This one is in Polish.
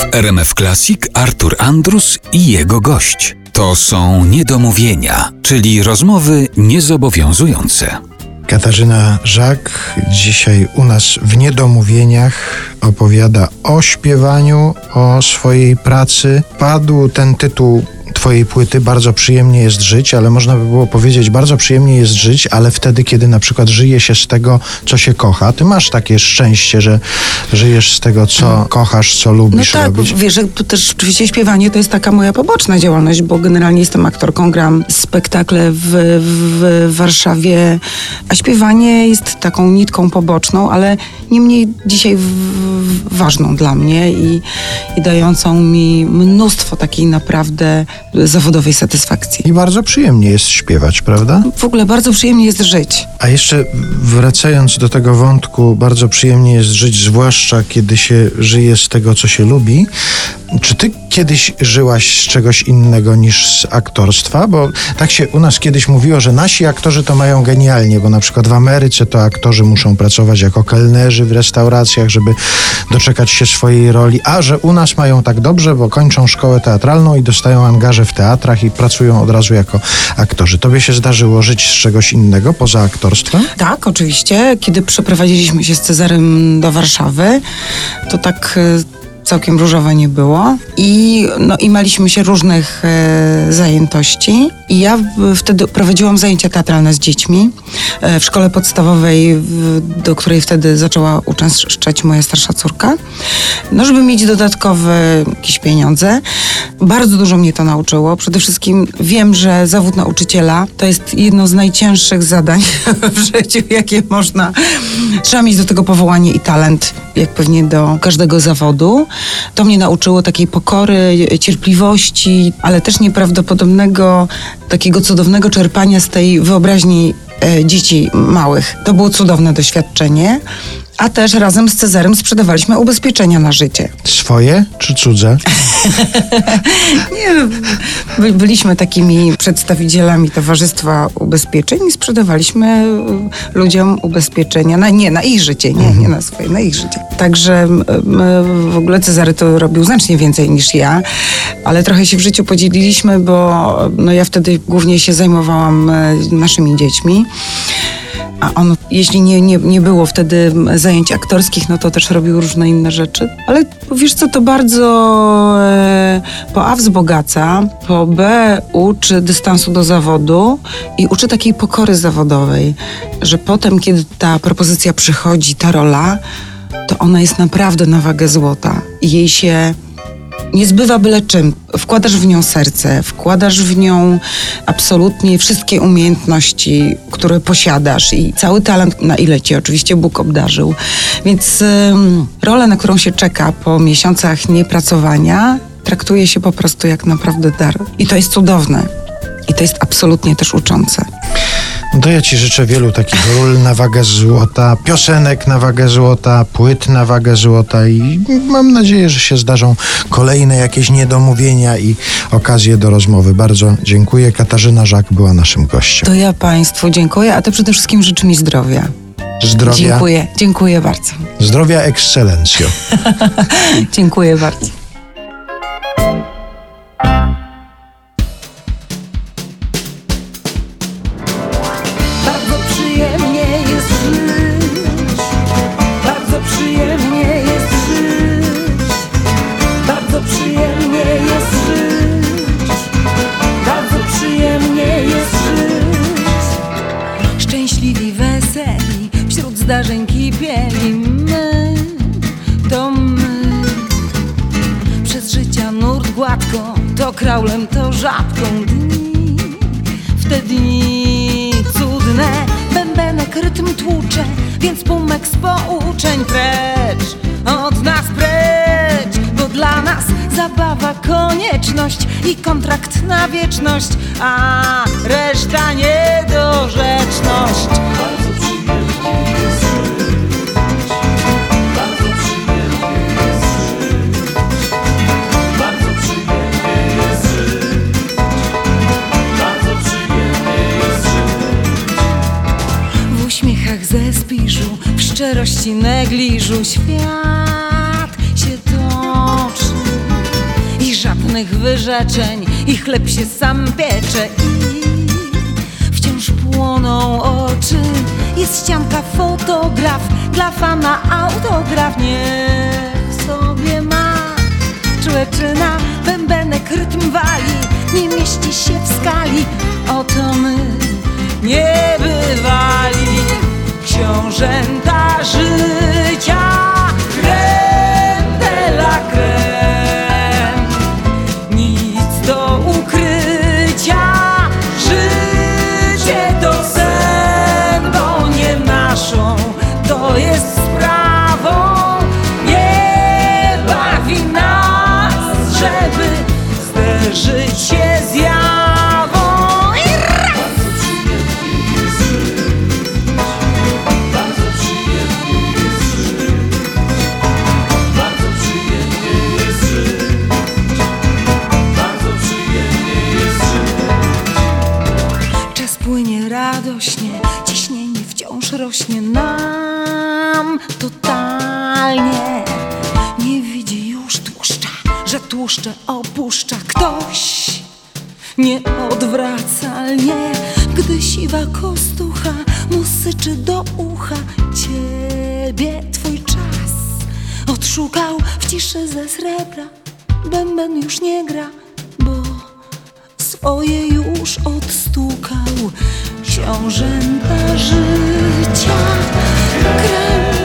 W RMF Classic Artur Andrus i jego gość. To są niedomówienia, czyli rozmowy niezobowiązujące. Katarzyna Żak dzisiaj u nas w Niedomówieniach opowiada o śpiewaniu, o swojej pracy. Padł ten tytuł Twojej płyty Bardzo przyjemnie jest żyć, ale można by było powiedzieć, bardzo przyjemnie jest żyć, ale wtedy, kiedy na przykład żyje się z tego, co się kocha. Ty masz takie szczęście, że żyjesz z tego, co Hmm. kochasz, co lubisz No tak, robić. wiesz, że tu też oczywiście śpiewanie to jest taka moja poboczna działalność, bo generalnie jestem aktorką, gram spektakle w, w Warszawie, a śpiewanie jest taką nitką poboczną, ale niemniej dzisiaj w, w, ważną dla mnie i, i dającą mi mnóstwo takiej naprawdę zawodowej satysfakcji. I bardzo przyjemnie jest śpiewać, prawda? W ogóle bardzo przyjemnie jest żyć. A jeszcze wracając do tego wątku, bardzo przyjemnie jest żyć, zwłaszcza kiedy się żyje z tego, co się lubi. Czy ty kiedyś żyłaś z czegoś innego niż z aktorstwa? Bo tak się u nas kiedyś mówiło, że nasi aktorzy to mają genialnie, bo na przykład w Ameryce to aktorzy muszą pracować jako kelnerzy w restauracjach, żeby doczekać się swojej roli, a że u nas mają tak dobrze, bo kończą szkołę teatralną i dostają angaże w teatrach i pracują od razu jako aktorzy. Tobie się zdarzyło żyć z czegoś innego poza aktorstwem? Tak, oczywiście. Kiedy przeprowadziliśmy się z Cezarym do Warszawy, to tak e, całkiem różowe nie było. I, no, i maliśmy się różnych e, zajętości. I ja w, wtedy prowadziłam zajęcia teatralne z dziećmi e, w szkole podstawowej, w, do której wtedy zaczęła uczęszczać moja starsza córka. No, żeby mieć dodatkowe jakieś pieniądze. Bardzo dużo mnie to nauczyło. Przede wszystkim wiem, że zawód nauczyciela to jest jedno z najcięższych zadań w życiu, jakie można. Trzeba mieć do tego powołanie i talent, jak pewnie do każdego zawodu. To mnie nauczyło takiej pokory, cierpliwości, ale też nieprawdopodobnego, takiego cudownego czerpania z tej wyobraźni e, dzieci małych. To było cudowne doświadczenie. A też razem z Cezarem sprzedawaliśmy ubezpieczenia na życie. Swoje czy cudze? Nie, by, byliśmy takimi przedstawicielami Towarzystwa Ubezpieczeń i sprzedawaliśmy y, ludziom ubezpieczenia, na, nie na ich życie, nie, nie na swoje, na ich życie. Także w ogóle Cezary to robił znacznie więcej niż ja, ale trochę się w życiu podzieliliśmy, bo no, ja wtedy głównie się zajmowałam e, naszymi dziećmi. A on, jeśli nie, nie, nie było wtedy zajęć aktorskich, no to też robił różne inne rzeczy. Ale wiesz co, to bardzo e, po A wzbogaca, po B uczy dystansu do zawodu i uczy takiej pokory zawodowej, że potem, kiedy ta propozycja przychodzi, ta rola, to ona jest naprawdę na wagę złota i jej się nie zbywa byle czym. Wkładasz w nią serce, wkładasz w nią absolutnie wszystkie umiejętności, które posiadasz i cały talent, na ile cię oczywiście Bóg obdarzył. Więc ym, rolę, na którą się czeka po miesiącach niepracowania, traktuje się po prostu jak naprawdę dar. I to jest cudowne. I to jest absolutnie też uczące. No to ja Ci życzę wielu takich ról na wagę złota, piosenek na wagę złota, płyt na wagę złota i mam nadzieję, że się zdarzą kolejne jakieś niedomówienia i okazje do rozmowy. Bardzo dziękuję. Katarzyna Żak była naszym gościem. To ja Państwu dziękuję, a to przede wszystkim życzę mi zdrowia. Zdrowia, Dziękuję, dziękuję bardzo. zdrowia ekscelencjo. Dziękuję bardzo. Bardzo zdarzeń kipieli my, to my. Przez życia nurt gładko, to kraulem, to rzadką dni. W te dni cudne bębenek rytm tłucze, więc pumek z pouczeń precz, od nas precz, bo dla nas zabawa konieczność i kontrakt na wieczność, a reszta niedorzeczność. Szczerości negliżu świat się toczy. żadnych wyrzeczeń i chleb się sam piecze i wciąż płoną oczy. Jest ścianka fotograf, dla fana autograf. Niech sobie ma człeczyna, bębenek rytm wali, nie mieści się w skali. Oto my nie bywali książęta zderzyć tłuszcze opuszcza ktoś nieodwracalnie. Gdy siwa kostucha mu syczy do ucha, ciebie twój czas odszukał w ciszy ze srebra. Bęben już nie gra, bo swoje już odstukał książęta życia. Creme.